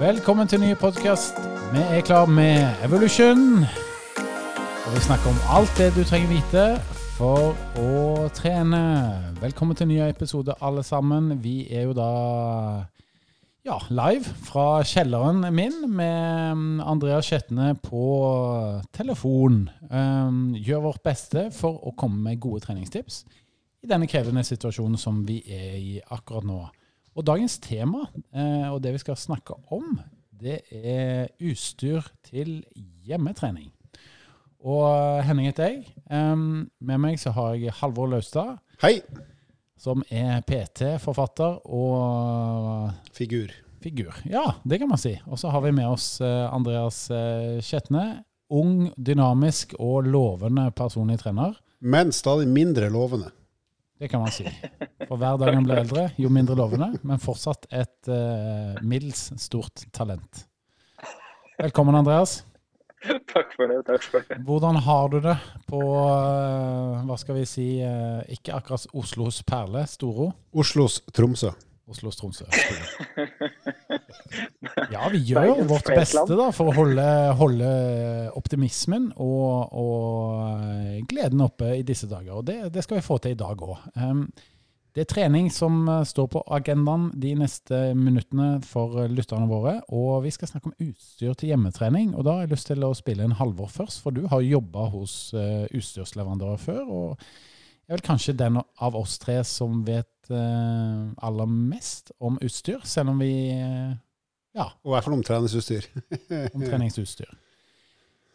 Velkommen til ny podkast. Vi er klar med Evolution. Og vi snakker om alt det du trenger vite for å trene. Velkommen til ny episode, alle sammen. Vi er jo da ja, live fra kjelleren min med Andrea Skjetne på telefon. Um, gjør vårt beste for å komme med gode treningstips i denne krevende situasjonen som vi er i akkurat nå. Og dagens tema, eh, og det vi skal snakke om, det er utstyr til hjemmetrening. Og eh, Henning heter jeg. Med meg så har jeg Halvor Laustad. Hei. Som er PT-forfatter og Figur. Figur, Ja, det kan man si. Og så har vi med oss eh, Andreas Skjetne. Ung, dynamisk og lovende personlig trener. Men stadig mindre lovende. Det kan man si. For hver dag han blir eldre, jo mindre lovende, men fortsatt et uh, middels stort talent. Velkommen, Andreas. Takk for det. takk for det. Hvordan har du det på, uh, hva skal vi si, uh, ikke akkurat Oslos perle, Storo? Oslos Tromsø. Oslos Tromsø. Ja, vi gjør jo vårt beste da, for å holde, holde optimismen og, og, gleden oppe i disse dager. Og det, det skal vi få til i dag òg. Um, det er trening som står på agendaen de neste minuttene for lytterne våre. Og vi skal snakke om utstyr til hjemmetrening. Og da har jeg lyst til å spille en Halvor først, for du har jobba hos uh, utstyrsleverandører før. og er vel kanskje den av oss tre som vet aller mest om utstyr, selv om vi ja. Og om treningsutstyr. om treningsutstyr.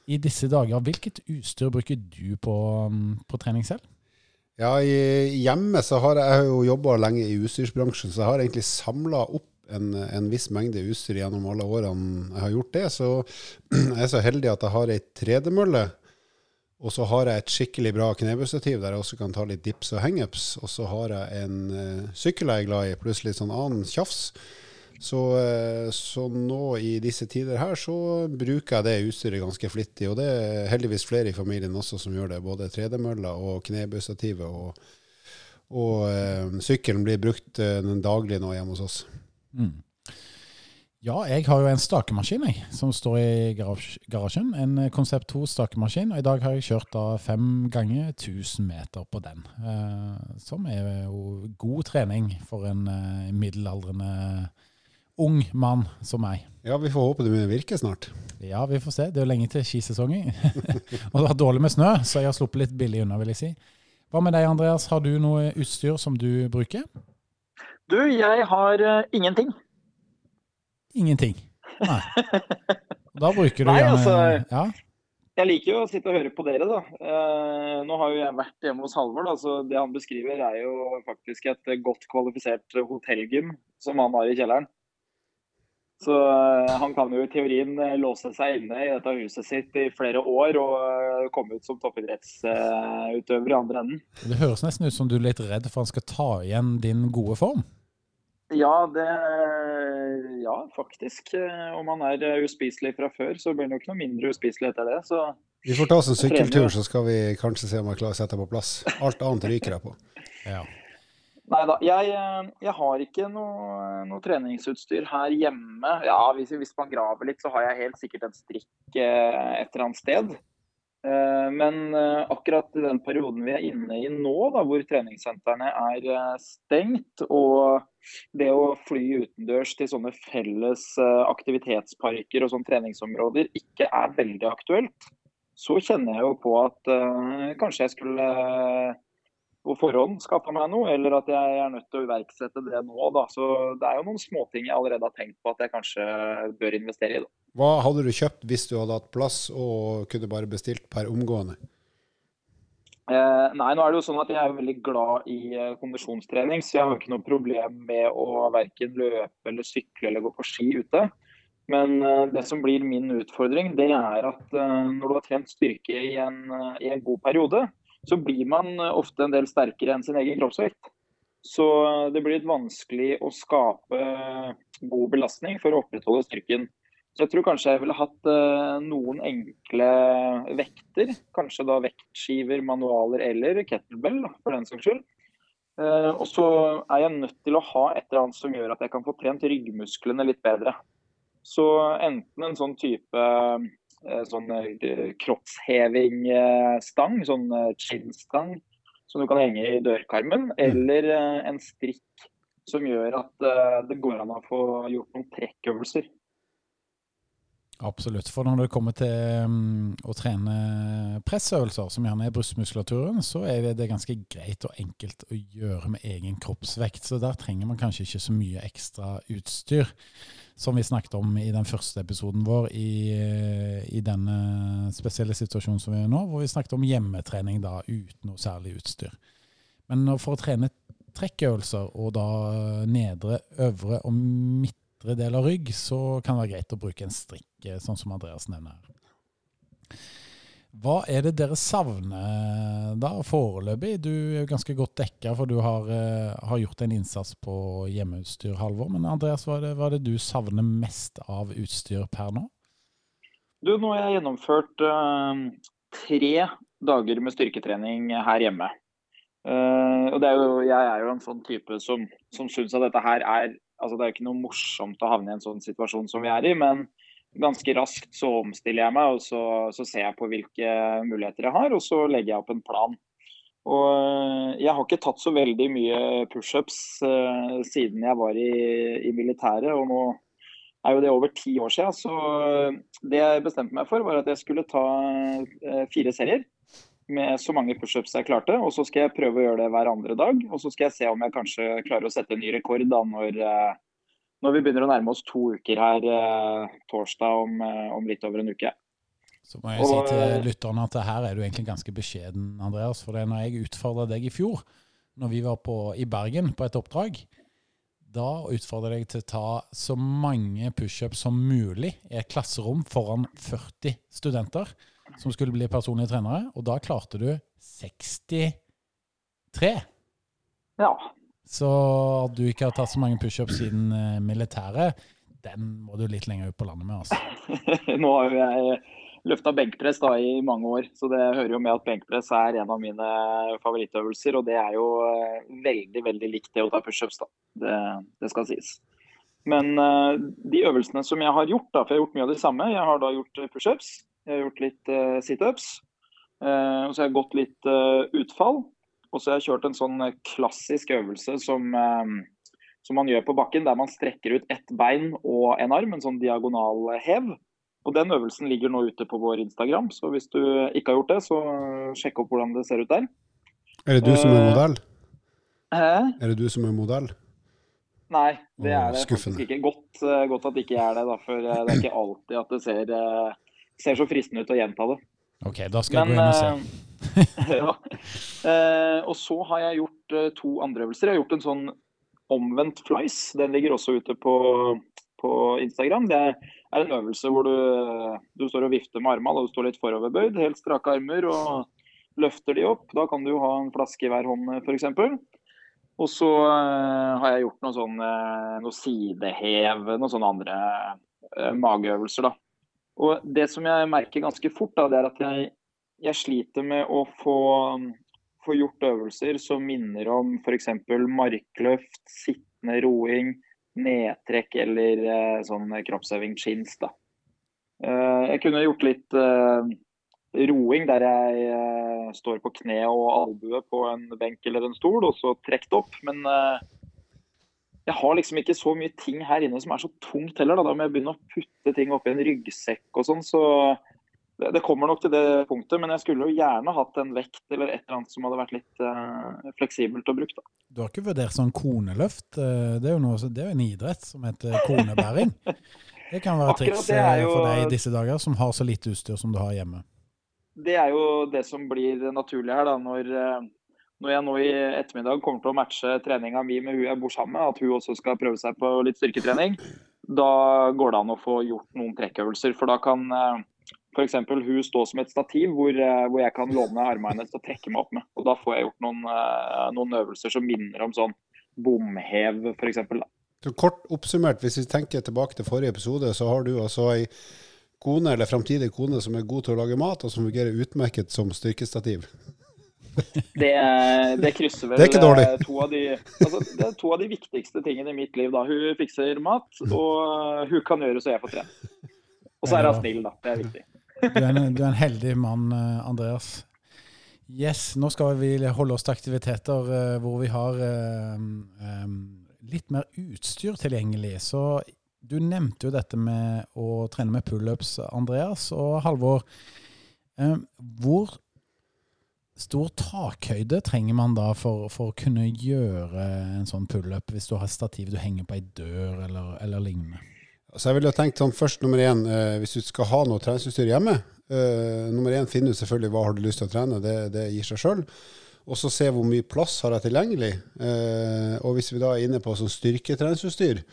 I disse dager, hvilket utstyr bruker du på, um, på trening selv? Ja, i, hjemme så har jeg, jeg jo jobba lenge i utstyrsbransjen, så jeg har egentlig samla opp en, en, viss mengde utstyr gjennom alle årene jeg har gjort det. Så jeg er så heldig at jeg har ei tredemølle. Og så har jeg et skikkelig bra knebøystativ der jeg også kan ta litt dips og hangups. Og så har jeg en uh, sykkel jeg er glad i, pluss litt sånn annen tjafs. Så, eh, så, nå i disse tider her, så bruker jeg det utstyret ganske flittig. Og det er heldigvis flere i familien også som gjør det. Både tredemølla og knebøystativet. Og, og øh, sykkelen blir brukt øh, den daglige nå hjemme hos oss. Mm. Ja, jeg har jo en stakemaskin jeg, som står i garasjen. En Konsept 2 stakemaskin. Og i dag har jeg kjørt da fem ganger 1000 meter på den. Eh, som er jo god trening for en eh, middelaldrende ung mann som meg. Ja, vi får håpe det begynner å virke snart. Ja, vi får se. Det er jo lenge til skisesongen. og det har dårlig med snø, så jeg har sluppet litt billig unna, vil jeg si. Hva med deg, Andreas? Har du noe utstyr som du bruker? Du, jeg har uh, ingenting. Ingenting? Nei. Da bruker du Nei, gjerne altså, ja. Jeg liker jo å sitte og høre på dere, da. Uh, nå har jo jeg vært hjemme hos Halvor. så Det han beskriver er jo faktisk et godt kvalifisert hotellgym som han har i kjelleren. Så uh, han kan jo i teorien uh, låse seg inne i dette huset sitt i flere år og uh, komme ut som toppidrettsutøver i andre enden. Det høres nesten ut som du er litt redd for han skal ta igjen din gode form? Ja, det Ja, faktisk. Om han er uspiselig fra før, så blir han jo ikke noe mindre uspiselig etter det. Så vi får ta oss en sykkeltur, så skal vi kanskje se om jeg klarer å sette på plass. Alt annet ryker jeg på. Ja. Nei da. Jeg, jeg, har ikke noe, noe, treningsutstyr her hjemme. Ja, hvis, hvis, man graver litt, så har jeg helt sikkert en strikk eh, et eller annet sted. Eh, men eh, akkurat i den perioden vi er inne i nå, da, hvor treningssentrene er eh, stengt, og det å fly utendørs til sånne felles eh, aktivitetsparker og sånne treningsområder ikke er veldig aktuelt, så kjenner jeg jo på at eh, kanskje jeg skulle på forhånd skaffa meg noe, eller at jeg er nødt til å iverksette det nå. Da. Så det er jo noen småting jeg allerede har tenkt på at jeg kanskje bør investere i. Da. Hva hadde du kjøpt hvis du hadde hatt plass og kunne bare bestilt per omgående? Eh, nei, nå er det jo sånn at jeg er veldig glad i eh, kondisjonstrening, så jeg har ikke noe problem med å verken løpe eller sykle eller gå på ski ute. Men eh, det som blir min utfordring, det er at eh, når du har trent styrke i en, i en god periode, så blir man eh, ofte en del sterkere enn sin egen kroppsvekt. Så eh, det blir litt vanskelig å skape eh, god belastning for å opprettholde styrken. Så jeg tror kanskje jeg ville hatt noen enkle vekter. Kanskje da vektskiver, manualer eller kettlebell, for den saks skyld. Og så er jeg nødt til å ha et eller annet som gjør at jeg kan få trent ryggmusklene litt bedre. Så enten en sånn type sånn kroppshevingstang, sånn chin-stang, som du kan henge i dørkarmen, mm. eller en strikk som gjør at det går an å få gjort noen trekkøvelser. Absolutt. For når det kommer til um, å trene pressøvelser, som gjerne er brystmuskulaturen, så er det ganske greit og enkelt å gjøre med egen kroppsvekt. Så der trenger man kanskje ikke så mye ekstra utstyr, som vi snakket om i den første episoden vår i, i denne spesielle situasjonen som vi er i nå, hvor vi snakket om hjemmetrening da uten noe særlig utstyr. Men for å trene trekkøvelser, og da nedre, øvre og midtre nedre del av rygg, så kan det være greit å bruke en strikk, eh, sånn som Andreas nevner. Hva er det dere savner da foreløpig? Du er jo ganske godt dekka, for du har, uh, har, gjort en innsats på hjemmeutstyr, Halvor. Men Andreas, hva er, det, hva er, det, du savner mest av utstyr per nå? Du, nå har jeg gjennomført uh, tre dager med styrketrening her hjemme. Uh, og er jo, jeg er jo en sånn type som, som syns at dette her er altså Det er ikke noe morsomt å havne i en sånn situasjon som vi er i, men ganske raskt så omstiller jeg meg og så, så ser jeg på hvilke muligheter jeg har, og så legger jeg opp en plan. Og eh, jeg har ikke tatt så veldig mye pushups uh, siden jeg var i, i, militæret, og nå er jo det over ti år siden. Så det jeg bestemte meg for, var at jeg skulle ta uh, fire serier med så mange pushups jeg klarte. Og så skal jeg prøve å gjøre det hver andre dag. Og så skal jeg se om jeg kanskje klarer å sette en ny rekord da når, eh, når vi begynner å nærme oss to uker her eh, torsdag om, eh, om litt over en uke. Så må jeg og, si til lytterne at her er du egentlig ganske beskjeden, Andreas. For det er når jeg utfordra deg i fjor, når vi var på, i Bergen på et oppdrag, da utfordra jeg deg til å ta så mange pushups som mulig i et klasserom foran 40 studenter som skulle bli personlige trenere, og da klarte du 63. Ja. Så at du ikke har tatt så mange pushups siden uh, militæret, den må du litt lenger ut på landet med, altså. Nå har jo jeg løfta benkpress da i mange år, så det hører jo med at benkpress er en av mine favorittøvelser. Og det er jo uh, veldig, veldig likt det å ta pushups, da. Det, det, skal sies. Men uh, de øvelsene som jeg har gjort, da, for jeg har gjort mye av det samme. Jeg har da gjort pushups. Jeg har gjort litt uh, situps. Uh, og så har jeg gått litt uh, utfall. Og så har jeg kjørt en sånn klassisk øvelse som, som, man gjør på bakken, der man strekker ut ett bein og en arm, en sånn diagonal hev. Og Den øvelsen ligger nå ute på vår Instagram, så hvis du ikke har gjort det, så sjekk opp hvordan det ser ut der. Er det du som er modell? Hæ? Er det du som er modell? Nei, det er det faktisk ikke. Godt, godt at det ikke er det, da, for det er ikke alltid at det ser ser så fristende ut å gjenta det. Ok, da skal jeg gå inn og se. Eh, ja. eh, og så har jeg gjort eh, to andre øvelser. Jeg har gjort en sånn omvendt flies. Den ligger også ute på, på Instagram. Det er en øvelse hvor du, du står og vifter med armene og du står litt foroverbøyd, helt strake armer, og løfter de opp. Da kan du jo ha en flaske i hver hånd, f.eks. Og så uh, har jeg gjort noe sånn uh, noe sidehev, noen sånne andre uh, mageøvelser, da. Og det som jeg merker ganske fort, da, det er at jeg, jeg sliter med å få, få, gjort øvelser som minner om f.eks. markløft, sittende roing, nedtrekk eller eh, sånn kroppsøving chins. Da. Eh, jeg kunne gjort litt eh, roing der jeg eh, står på kne og albue på en benk eller en stol, og så trukket opp. Men eh, jeg har liksom ikke så mye ting her inne som er så tungt heller. Da, da må jeg begynne å putte ting oppi en ryggsekk og sånn. Så det, det, kommer nok til det punktet. Men jeg skulle jo gjerne hatt en vekt eller et eller annet som hadde vært litt uh, fleksibelt å bruke. Da. Du har ikke vurdert sånn koneløft? Eh, det er jo, noe, det er en idrett som heter konebæring. Det kan være triks eh, jo, for deg i disse dager, som har så lite utstyr som du har hjemme. Det er jo det som blir naturlig her, da, når når jeg nå i ettermiddag kommer til å matche treninga mi med hun jeg bor sammen med, at hun også skal prøve seg på litt styrketrening, da går det an å få gjort noen trekkøvelser. For da kan eh, f.eks. hun stå som et stativ hvor, eh, hvor jeg kan låne armene hennes å trekke meg opp med. Og da får jeg gjort noen, eh, noen øvelser som minner om sånn bomhev, f.eks. Kort oppsummert, hvis vi tenker tilbake til forrige episode, så har du altså ei kone eller framtidig kone som er god til å lage mat, og som fungerer utmerket som styrkestativ. Det, det krysser vel Det eh, to av, de, altså, det er to av de viktigste tingene i mitt liv. da. Hun fikser mat, og hun kan gjøre så jeg får trene. Og så er hun snill, da. Det er viktig. Du er en, du er en heldig mann, eh, Andreas. Yes, nå skal vi holde oss til aktiviteter eh, hvor vi har litt mer utstyr tilgjengelig. Så du nevnte jo dette med å trene med pullups, Andreas. Og Halvor, hvor stor takhøyde trenger man da for, for å kunne gjøre en sånn pullup, hvis du har stativ du henger på ei dør eller, eller lignende? Så jeg ville tenkt sånn først, nummer én, eh, hvis du skal ha noe treningsutstyr hjemme eh, Nummer én, finner ut selvfølgelig hva har du lyst til å trene. Det, det gir seg sjøl. Og så se hvor mye plass har jeg tilgjengelig. Eh, og hvis vi da er inne på sånn styrketreningsutstyr,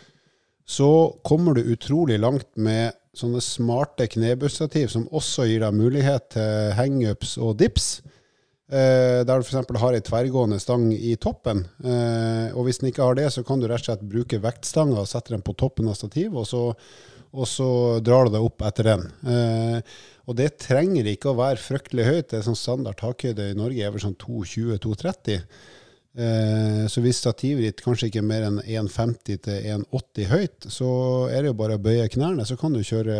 så kommer du utrolig langt med sånne smarte knebustativ som også gir deg mulighet til hangups og dips. Eh, der du f.eks. har ei tverrgående stang i toppen. Eh, og hvis den ikke har det, så kan du rett og slett bruke vektstanga og sette den på toppen av stativet, og så, og så drar du deg opp etter den. Eh, og det trenger ikke å være fryktelig høyt. Det er sånn Standard takhøyde i Norge er vel sånn 220-230. Eh, så hvis stativet ditt kanskje ikke er mer enn 1,50 til 1,80 høyt, så er det jo bare å bøye knærne, så kan du kjøre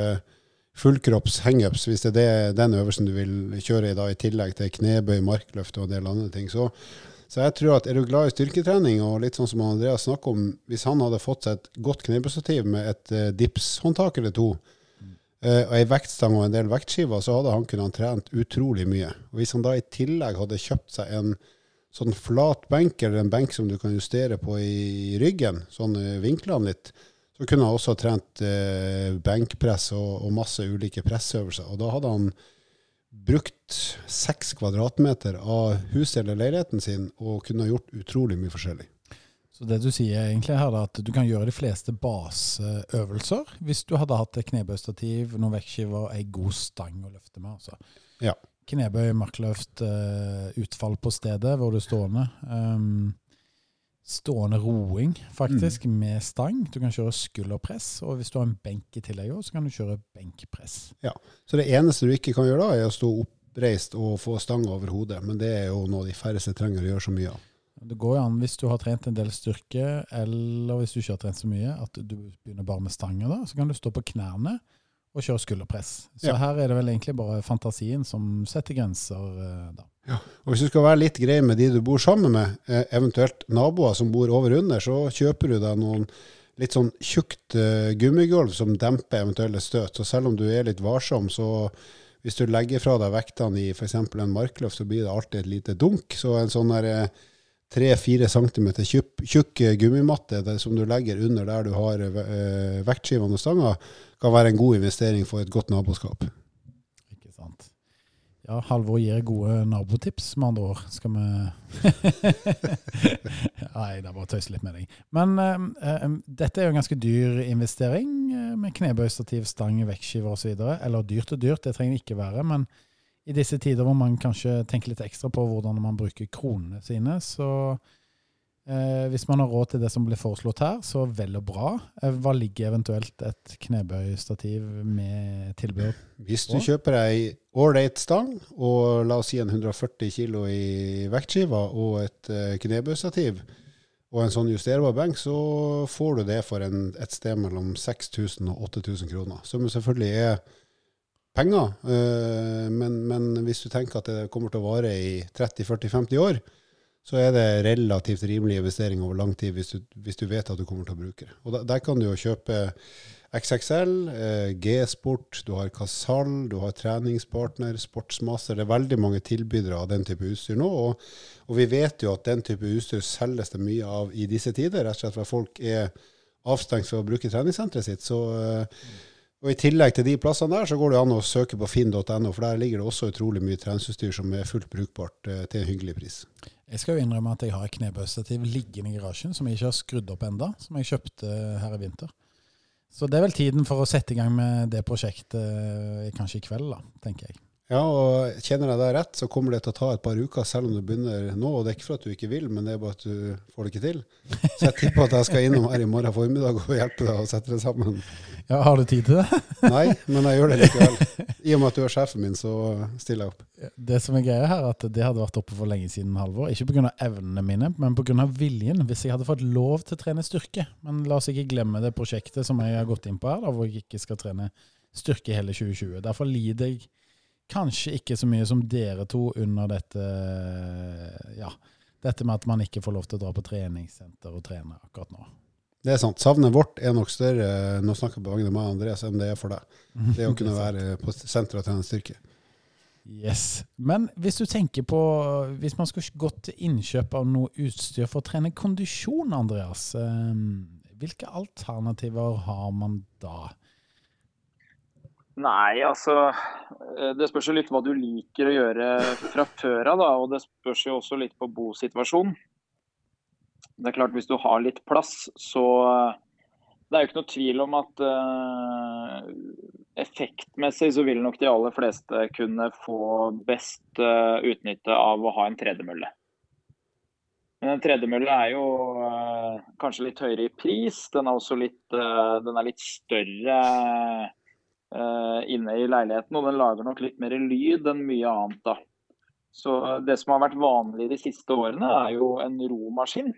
fullkropps hangups, hvis det er den øvelsen du vil kjøre i, da, i tillegg til knebøy, markløft og en del andre ting. Så, så jeg tror at er du glad i styrketrening, og litt sånn som Andreas snakker om, hvis han hadde fått seg et godt knebøystativ med et uh, dipshåndtak eller to, eh, og ei vektstang og en del vektskiver, så hadde han kunnet trent utrolig mye. Og Hvis han da i tillegg hadde kjøpt seg en sånn flat benk, eller en benk som du kan justere på i ryggen, sånn eh, vinklene litt, så kunne han også trent eh, benkpress og, og masse ulike pressøvelser. Og da hadde han brukt seks kvadratmeter av huset eller leiligheten sin og kunne ha gjort utrolig mye forskjellig. Så det du sier egentlig her, er at du kan gjøre de fleste baseøvelser hvis du hadde hatt et knebøystativ, noen vektskiver og ei god stang å løfte med. altså. Ja. Knebøy, markløft, eh, utfall på stedet hvor du er stående. Um, stående roing, faktisk, med stang. Du kan kjøre skulderpress, og hvis du har en benk i tillegg, så kan du kjøre benkpress. Så det eneste du ikke kan gjøre da, er å stå oppreist og få stanga over hodet. Men det er jo noe de færreste trenger å gjøre så mye av. Det går jo an hvis du har trent en del styrke, eller hvis du ikke har trent så mye, at du begynner bare med stanger. da, Så kan du stå på knærne og kjøre skulderpress. Så Ja. her er det vel egentlig bare fantasien som setter grenser. eh, da. Og hvis du skal være litt grei med de du bor sammen med, eh, eventuelt naboer som bor over under, så kjøper du deg noen litt sånn tjukt eh, gummigulv som demper eventuelle støt. Så selv om du er litt varsom, så hvis du legger fra deg vektene i f.eks. en markløft, så blir det alltid et lite dunk. Så en sånn der tre-fire centimeter tjukk, tjukk eh, gummimatte som du legger under der du har eh, vektskivene og stanga, kan være en god investering for et godt naboskap. Ja, Halvor gir gode nabotips, med andre ord. Skal vi Nei, det er bare å tøyse litt med deg. Men eh, dette er jo en ganske dyr investering, eh, med knebøystativ, stang, vektskiver osv. Eller dyrt og dyrt, det trenger det ikke være. Men i disse tider hvor man kanskje tenker litt ekstra på hvordan man bruker kronene sine, så eh, hvis man har råd til det som blir foreslått her, så vel og bra. Eh, hva ligger eventuelt et knebøystativ med tilbehør Hvis du kjøper ei ålreit stang, og la oss si en 140 kilo i vektskiva, og et uh, knebøystativ, og en sånn justerbar benk, så får du det for en, et sted mellom 6000 og 8000 kroner. Som selvfølgelig er penger, eh, men, men hvis du tenker at det kommer til å vare i 30-40-50 år, så er det relativt rimelig investering over lang tid hvis du, hvis du vet at du kommer til å bruke det. Og der, der kan du jo kjøpe XXL, eh, G-sport, du har Casall, du har treningspartner, Sportsmaster. Det er veldig mange tilbydere av den type utstyr nå. Og, og vi vet jo at den type utstyr selges det mye av i disse tider, rett og slett fordi folk er avstengt for å bruke treningssenteret sitt. Så, eh, og I tillegg til de plassene der, så går det an å søke på finn.no, for der ligger det også utrolig mye treningsutstyr som er fullt brukbart eh, til en hyggelig pris. Jeg skal jo innrømme at jeg har et knebøystativ liggende i garasjen som jeg ikke har skrudd opp enda, som jeg kjøpte her i vinter. Så det er vel tiden for å sette i gang med det prosjektet eh, kanskje i kveld, da, tenker jeg. Ja, og kjenner jeg deg rett, så kommer det til å ta et par uker, selv om du begynner nå. Og det er ikke for at du ikke vil, men det er bare at du får det ikke til. Så jeg tipper at jeg skal innom her i morgen formiddag og hjelpe deg å sette det sammen. Ja, Har du tid til det? Nei, men jeg gjør det likevel. I og med at du er sjefen min, så stiller jeg opp. Det som er greia her, er at det hadde vært oppe for lenge siden, Halvor. Ikke pga. evnene mine, men pga. viljen. Hvis jeg hadde fått lov til å trene styrke. Men la oss ikke glemme det prosjektet som jeg har gått inn på her, da, hvor jeg ikke skal trene styrke hele 2020. Derfor lider jeg kanskje ikke så mye som dere to under dette ja, dette med at man ikke får lov til å dra på treningssenter og trene akkurat nå. Det er sant. Savnet vårt er nok større nå snakker jeg på vegne av meg Andreas, enn det er for deg. Det å kunne være på senteret og trene styrke. Yes. Men hvis du tenker på Hvis man skulle gått til innkjøp av noe utstyr for å trene kondisjon, Andreas, eh, hvilke alternativer har man da? Nei, altså eh, Det spørs jo litt hva du liker å gjøre fra før av, da. Og det spørs jo også litt på bosituasjonen. Det er klart, hvis du har litt plass, så Det er jo ikke noe tvil om at uh, effektmessig så vil nok de aller fleste kunne få best uh, utnytte av å ha en tredemølle. Men en tredemølle er jo uh, kanskje litt høyere i pris. Den er også litt, den er litt større Eh, inne i leiligheten, og den lager nok litt mer lyd enn mye annet. da. Så Det som har vært vanlig de siste årene, er jo en romaskin.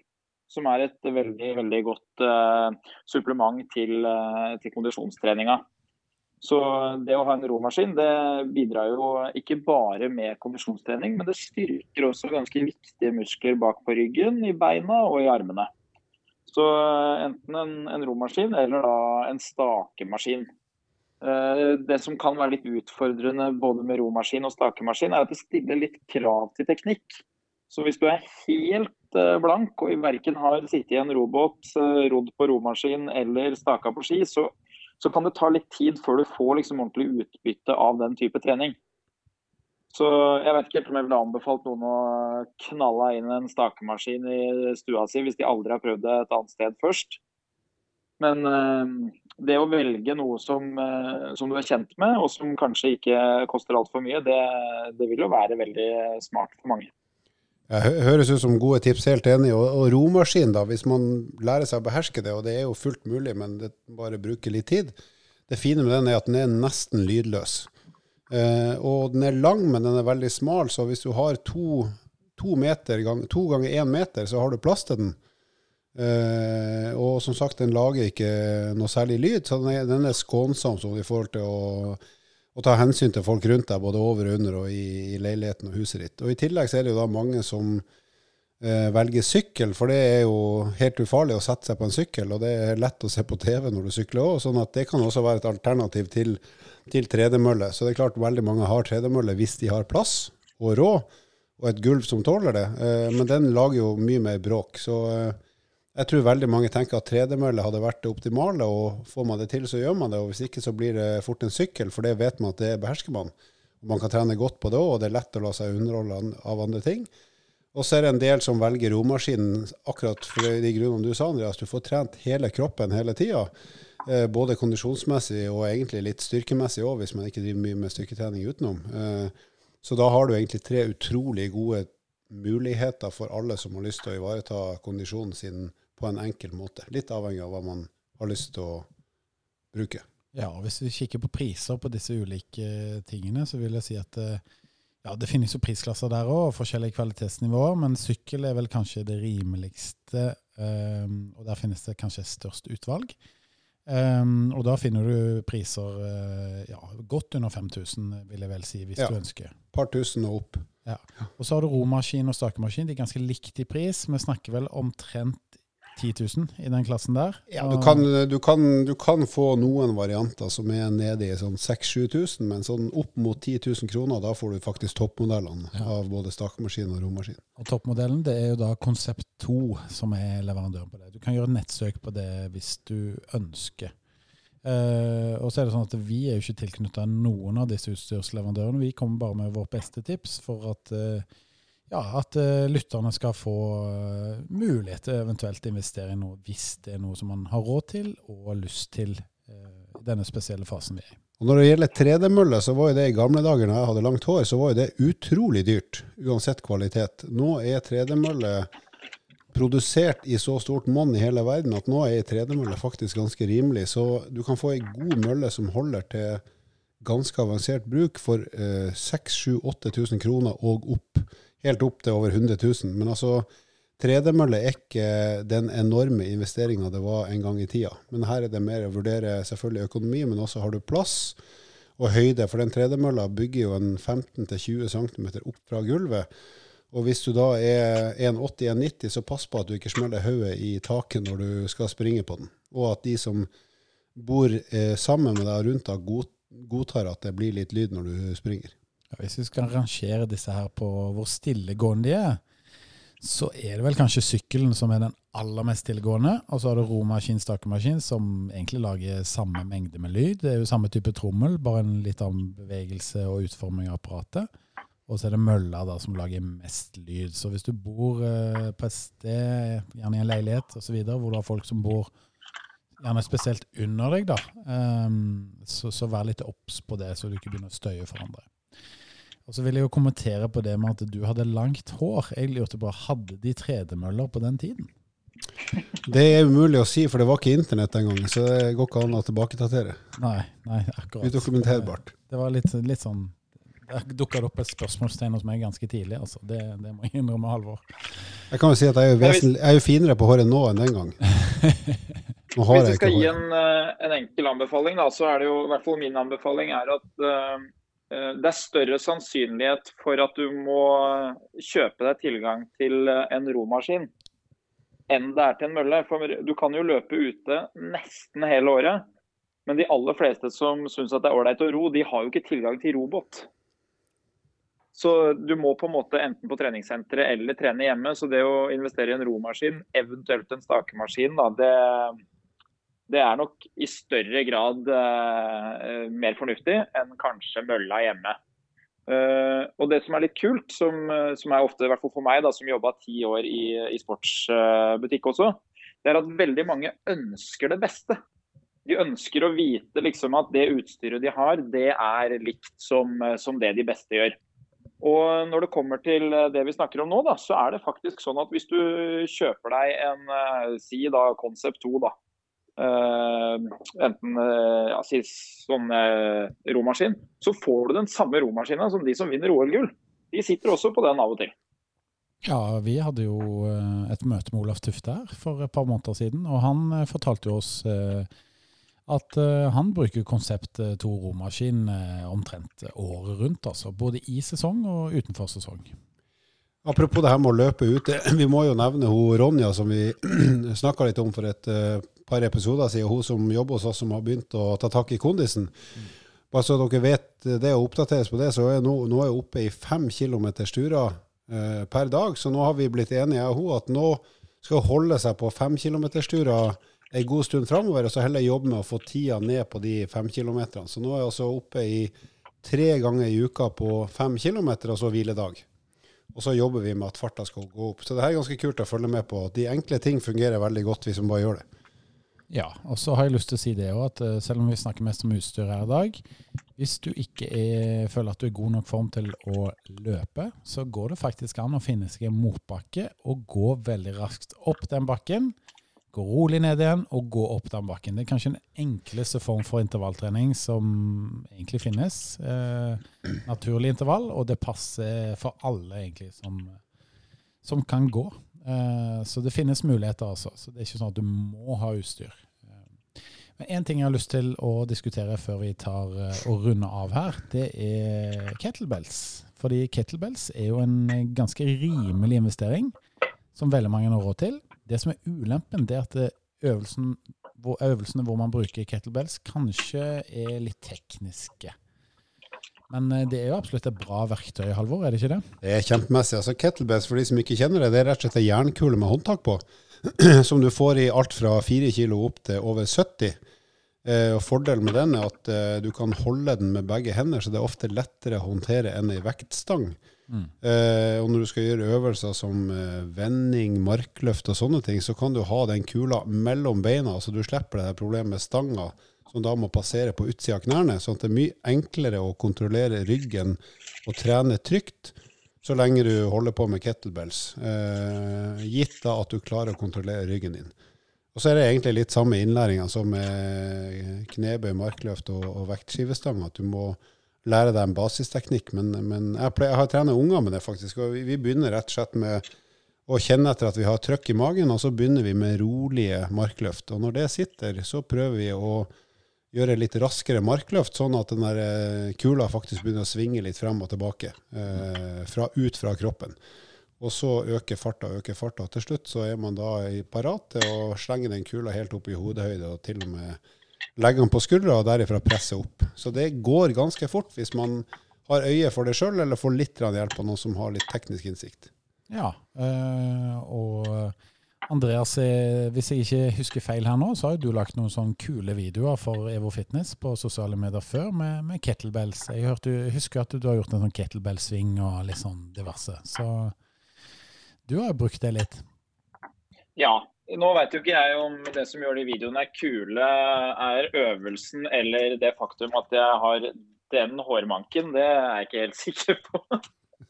Som er et veldig veldig godt uh, supplement til, uh, til kondisjonstreninga. Så det å ha en romaskin det bidrar jo ikke bare med kondisjonstrening, men det styrker også ganske viktige muskler bak på ryggen, i beina og i armene. Så enten en, en romaskin eller da en stakemaskin. Eh, det som kan være litt utfordrende både med romaskin og stakemaskin, er at det stiller litt krav til teknikk. Så hvis du er helt eh, blank og verken har sittet i en robåt, eh, rodd på romaskin eller staka på ski, så, så, kan det ta litt tid før du får liksom ordentlig utbytte av den type trening. Så jeg vet ikke om jeg ville anbefalt noen å knalle inn en stakemaskin i stua si hvis de aldri har prøvd det et annet sted først. Men det å velge noe som, eh, som, du er kjent med, og som kanskje ikke koster altfor mye, det, det, vil jo være veldig smart for mange. Jeg høres ut som gode tips, helt enig. Og, og romaskin, da, hvis man lærer seg å beherske det, og det er jo fullt mulig, men det bare bruker litt tid. Det fine med den er at den er nesten lydløs. Eh, og den er lang, men den er veldig smal, så hvis du har to, to, meter, to ganger én meter, så har du plass til den. Uh, og som sagt, den lager ikke noe særlig lyd, så den er, den er skånsom i forhold til å, å, ta hensyn til folk rundt deg, både over og under og i, i, leiligheten og huset ditt. Og I tillegg så er det jo da mange som eh, velger sykkel, for det er jo helt ufarlig å sette seg på en sykkel, og det er lett å se på TV når du sykler òg, sånn at det kan også være et alternativ til, til tredemølle. Så det er klart veldig mange har tredemølle hvis de har plass og råd, og et gulv som tåler det, eh, men den lager jo mye mer bråk. så jeg tror veldig mange tenker at tredemølle hadde vært det optimale, og får man det til, så gjør man det. Og hvis ikke, så blir det fort en sykkel, for det vet man at det behersker man. Man kan trene godt på det òg, og det er lett å la seg underholde av andre ting. Og så er det en del som velger romaskinen akkurat for de grunnene du sa, Andreas. Du får trent hele kroppen hele tida. Eh, både kondisjonsmessig og egentlig litt styrkemessig òg, hvis man ikke driver mye med styrketrening utenom. Eh, så da har du egentlig tre utrolig gode muligheter for alle som har lyst til å ivareta kondisjonen sin på en enkel måte. Litt avhengig av hva man har lyst til å bruke. Ja, og Hvis vi kikker på priser på disse ulike tingene, så vil jeg si at eh, ja, det finnes jo prisklasser der òg, og forskjellige kvalitetsnivåer, men sykkel er vel kanskje det rimeligste, um, og der finnes det kanskje størst utvalg. Um, og da finner du priser uh, ja, godt under 5000, vil jeg vel si, hvis ja, du ønsker. Et par tusen og opp. Ja. Og så har du romaskin og stakemaskin. De er ganske likt i pris. Vi snakker vel omtrent 10 000 i den klassen der. Ja, du kan, du, kan, du kan, få noen varianter som er nede i sånn 6000-7000, men sånn opp mot 10 000 kroner, da får du faktisk toppmodellene ja. av både stakemaskin og romaskin. Og Toppmodellen det er jo da Konsept 2 som er leverandøren på det. Du kan gjøre nettsøk på det hvis du ønsker. Uh, og så er det sånn at Vi er jo ikke tilknytta noen av disse utstyrsleverandørene. Vi kommer bare med vårt beste tips for at uh, ja, at uh, lytterne skal få uh, mulighet til eventuelt investere i noe hvis det er noe som man har råd til og lyst til uh, denne spesielle fasen vi er i. Og når det gjelder 3D-mølle, så var jo det i gamle dager når jeg hadde langt hår, så var jo det utrolig dyrt, uansett kvalitet. Nå er 3D-mølle produsert i så stort monn i hele verden at nå er ei 3D-mølle faktisk ganske rimelig. Så du kan få ei god mølle som holder til ganske avansert bruk for eh, 6000-8000 kroner og opp. Helt opp til over 100 000. Men altså, 3D-mølle er ikke den enorme investeringa det var en gang i tida. Men her er det mer å vurdere selvfølgelig økonomi, men også har du plass og høyde. For den 3D-mølla bygger jo en 15-20 cm opp fra gulvet. Og hvis du da er 1,80-1,90, så pass på at du ikke smeller hodet i taket når du skal springe på den. Og at de som bor eh, sammen med deg rundt deg, godtar at det blir litt lyd når du springer. Ja, hvis vi skal rangere disse her på hvor stillegående de er, så er det vel kanskje sykkelen som er den aller mest stillegående. Og så har du romaskin, stakemaskin, som egentlig lager samme mengde med lyd. Det er jo samme type trommel, bare en litt annen bevegelse og utforming av apparatet. Og så er det mølla da, som lager mest lyd. Så hvis du bor eh, på et sted, gjerne i en leilighet osv., hvor du har folk som bor gjerne spesielt under deg, da, um, så, så, vær litt obs på det, så du ikke begynner å støye for andre. Og så vil jeg jo kommentere på det med at du hadde langt hår. Jeg lurte på, Hadde de tredemøller på den tiden? Det er umulig å si, for det var ikke internett den gangen. Så det går ikke an å tilbakedatere. Nei, nei, akkurat. Udokumenterbart. Det var litt, litt sånn der dukka det opp et spørsmålstegn hos meg ganske tidlig. Altså. Det, det, må jeg innrømme, Halvor. Jeg kan jo si at jeg er vesentlig, jeg er jo finere på håret nå enn den gang. Hvis jeg skal gi en, eh, en, enkel anbefaling, da, så er det jo i hvert fall min anbefaling er at uh, det er større sannsynlighet for at du må kjøpe deg tilgang til en romaskin enn det er til en mølle. For du kan jo løpe ute nesten hele året. Men de aller fleste som syns det er ålreit å ro, de har jo ikke tilgang til robåt. Så du må på en måte enten på treningssenteret eller trene hjemme. Så det å investere i en romaskin, eventuelt en stakemaskin, da, det, det, er nok i større grad uh, mer fornuftig enn kanskje mølla hjemme. Uh, og det som er litt kult, som, som, er ofte, i hvert fall for meg, da, som jobba ti år i, i sportsbutikk også, det er at veldig mange ønsker det beste. De ønsker å vite liksom, at det utstyret de har, det er likt som, som det de beste gjør. Og når det kommer til eh, det vi snakker om nå, da, så er det faktisk sånn at hvis du kjøper deg en si da Concept 2, da, enten uh, ja, si sånn romaskin, så får du den samme romaskina som de som vinner OL-gull. De sitter også på den av og til. Ja, vi hadde jo et møte med Olaf Tufte her for et par måneder siden, og han fortalte jo oss at han bruker konsept to romaskin omtrent året rundt. altså Både i sesong og utenfor sesong. Apropos det her med å løpe ute. Vi må jo nevne hun Ronja som vi snakka litt om for et par episoder siden. Hun som jobber hos oss, som har begynt å ta tak i kondisen. Bare så dere vet det og oppdateres på det, så er nå, nå er jeg oppe i fem kilometer turer per dag. Så nå har vi blitt enige, jeg og hun, at nå skal hun holde seg på fem kilometersturer en god stund framover, og så heller jobbe med å få tida ned på de fem kilometerne. Så nå er jeg altså oppe i tre ganger i uka på fem kilometer, og så hviledag. Og så jobber vi med at farta skal gå opp. Så det her er ganske kult å følge med på. De enkle ting fungerer veldig godt hvis man bare gjør det. Ja, og så har jeg lyst til å si det òg, at eh, selv om vi snakker mest om utstyr her i dag, hvis du ikke er, føler at du er god nok form til å løpe, så går det faktisk an å finne seg en motbakke og gå veldig raskt opp den bakken Gå rolig ned igjen og gå opp den bakken. Det er kanskje den enkleste form for intervalltrening som egentlig finnes. Eh, naturlig intervall, og det passer for alle egentlig som, som kan gå. Eh, så det finnes muligheter, altså. Så det er ikke sånn at du må ha utstyr. Eh, men én ting jeg har lyst til å diskutere før vi tar eh, og runder av her, det er kettlebells. Fordi kettlebells er jo en ganske rimelig investering som veldig mange har råd til. Det som er ulempen, det er at øvelsen, øvelsene hvor man bruker kettlebells, kanskje er litt tekniske. Men eh, det er jo absolutt et bra verktøy, Halvor, er det ikke det? Det er kjempemessig. Altså Kettlebells, for de som ikke kjenner det, det er rett og slett en jernkule med håndtak på. Som du får i alt fra 4 kilo opp til over 70. Eh, og Fordelen med den er at eh, du kan holde den med begge hender, så det er ofte lettere å håndtere enn ei vektstang. Mm. Eh, og når du skal gjøre øvelser som vending, markløft og sånne ting, så kan du ha den kula mellom beina, så du slipper det her problemet med stanga som da må passere på utsida av knærne. sånn at det er mye enklere å kontrollere ryggen og trene trygt så lenge du holder på med kettlebells, eh, gitt da at du klarer å kontrollere ryggen din. Og så er det egentlig litt samme innlæringa som med knebøy, markløft og, og vektskivestang, at du må lære deg en basisteknikk. Men, men jeg, pleier, jeg har trenet unger med det, faktisk. og vi, vi begynner rett og slett med å kjenne etter at vi har trøkk i magen, og så begynner vi med rolige markløft. Og når det sitter, så prøver vi å gjøre litt raskere markløft, sånn at den der eh, kula faktisk begynner å svinge litt frem og tilbake eh, fra, ut fra kroppen. Og så øker farta, og øker farta. Til slutt så er man da parat til å slenge den kula helt opp i hodehøyde og til og med legge den på skuldra og derifra presse opp. Så det går ganske fort hvis man har øye for det sjøl, eller får litt hjelp av noen som har litt teknisk innsikt. Ja, øh, og Andreas, eh, hvis jeg ikke husker feil her nå, så har jo du lagt noen sånne kule videoer for Evo Fitness på sosiale medier før med, med kettlebells. Jeg hørte, husker at du har gjort en sånn kettlebell-sving og litt sånn diverse. Så du har brukt det litt. Ja. Nå veit jo ikke jeg om det som gjør de videoene kule, er øvelsen eller det faktum at jeg har den hårmanken. Det er jeg ikke helt sikker på.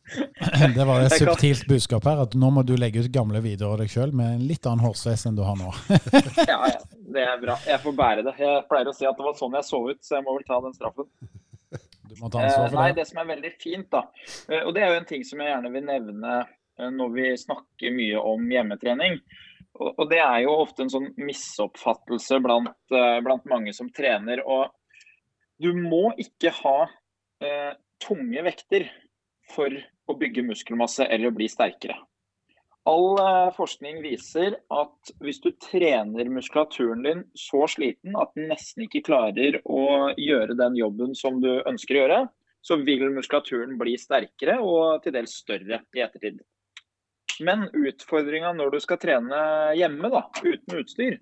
Det var et subtilt budskap her, at nå må du legge ut gamle videoer av deg sjøl med en litt annen hårsveis enn du har nå. ja, ja, det er bra. Jeg får bære det. Jeg pleier å si at det var sånn jeg så ut, så jeg må vel ta den straffen. Du må ta ansvar for det. Nei, det som er veldig fint, da, eh, og det er jo en ting som jeg gjerne vil nevne eh, når vi snakker mye om hjemmetrening. Og det er jo ofte en sånn misoppfattelse blant, eh, blant mange som trener. Og du må ikke ha eh, tunge vekter for å bygge muskelmasse eller bli sterkere. All eh, forskning viser at hvis du trener muskulaturen din så sliten at den nesten ikke klarer å gjøre den jobben som du ønsker å gjøre, så vil muskulaturen bli sterkere og til dels større i ettertid. Men utfordringa når du skal trene hjemme da, uten utstyr,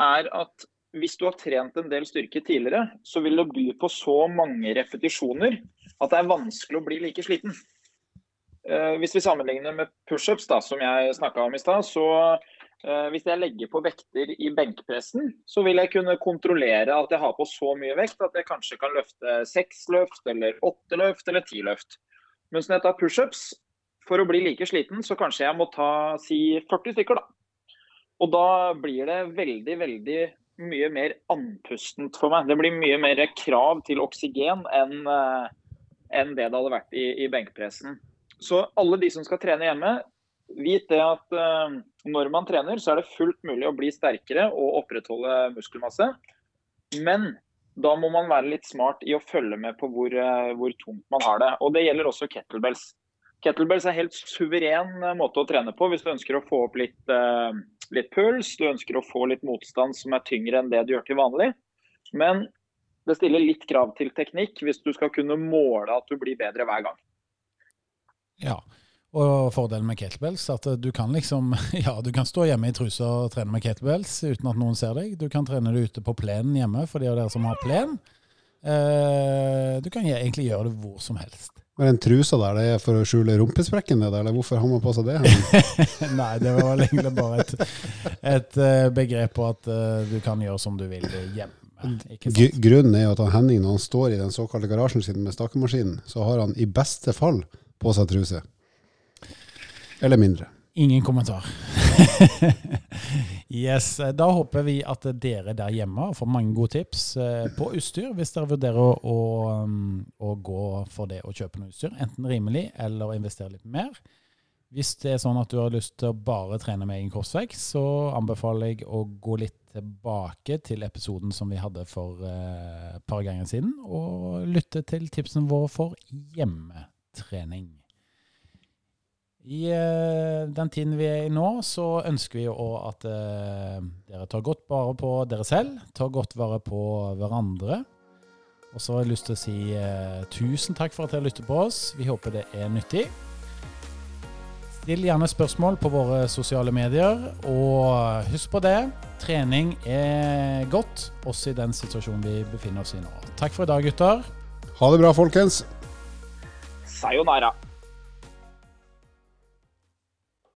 er at hvis du har trent en del styrke tidligere, så vil det by på så mange repetisjoner at det er vanskelig å bli like sliten. Eh, hvis vi sammenligner med pushups, som jeg snakka om i stad, så eh, hvis jeg legger på vekter i benkpressen, så vil jeg kunne kontrollere at jeg har på så mye vekt at jeg kanskje kan løfte seks løft, eller åtte løft, eller ti løft. Mens når jeg tar pushups, for å bli like sliten, så kanskje jeg må ta si 40 stykker, da. Og da blir det veldig, veldig mye mer andpustent for meg. Det blir mye mer krav til oksygen enn uh, enn det det hadde vært i, i benkpressen. Så alle de som skal trene hjemme, vit det at uh, når man trener, så er det fullt mulig å bli sterkere og opprettholde muskelmasse. Men da må man være litt smart i å følge med på hvor, uh, hvor tungt man har det. Og det gjelder også kettlebells. Kettlebells er helt suveren uh, måte å trene på hvis du ønsker å få opp litt, litt puls, du ønsker å få litt motstand som er tyngre enn det du gjør til vanlig. Men det stiller litt krav til teknikk hvis du skal kunne måle at du blir bedre hver gang. Ja, og fordelen med kettlebells at du kan liksom Ja, du kan stå hjemme i trusa og trene med kettlebells uten at noen ser deg. Du kan trene det ute på plenen hjemme for de av dere som har plen. Eh, du kan egentlig gjøre det hvor som helst. Men den trusa der, det er for å skjule rumpesprekken, det der, eller hvorfor har man på seg det? Nei, det var egentlig bare et, et eh, begrep på at uh, du kan gjøre som du vil hjemme. Grunnen er jo at Henning, når han står i den såkalte garasjen sin med stakemaskinen, så har han i beste fall på seg truse. Eller mindre. Ingen kommentar. yes, Da håper vi at dere der hjemme får mange gode tips eh, på utstyr, hvis dere vurderer å, um, å gå for det å kjøpe noe utstyr. Enten rimelig eller investere litt mer. Hvis det er sånn at du har lyst til å bare trene med egen korsvekk, så anbefaler jeg å gå litt tilbake til episoden som vi hadde for eh, et par ganger siden, og lytte til tipsene våre for hjemmetrening. I uh, den tiden vi er i nå, så ønsker vi jo at uh, dere tar godt vare på dere selv, tar godt vare på hverandre. Og så har jeg lyst til å si uh, tusen takk for at dere lytter på oss. Vi håper det er nyttig. Still gjerne spørsmål på våre sosiale medier. Og husk på det, trening er godt, også i den situasjonen vi befinner oss i nå. Takk for i dag, gutter. Ha det bra, folkens. Sayonara.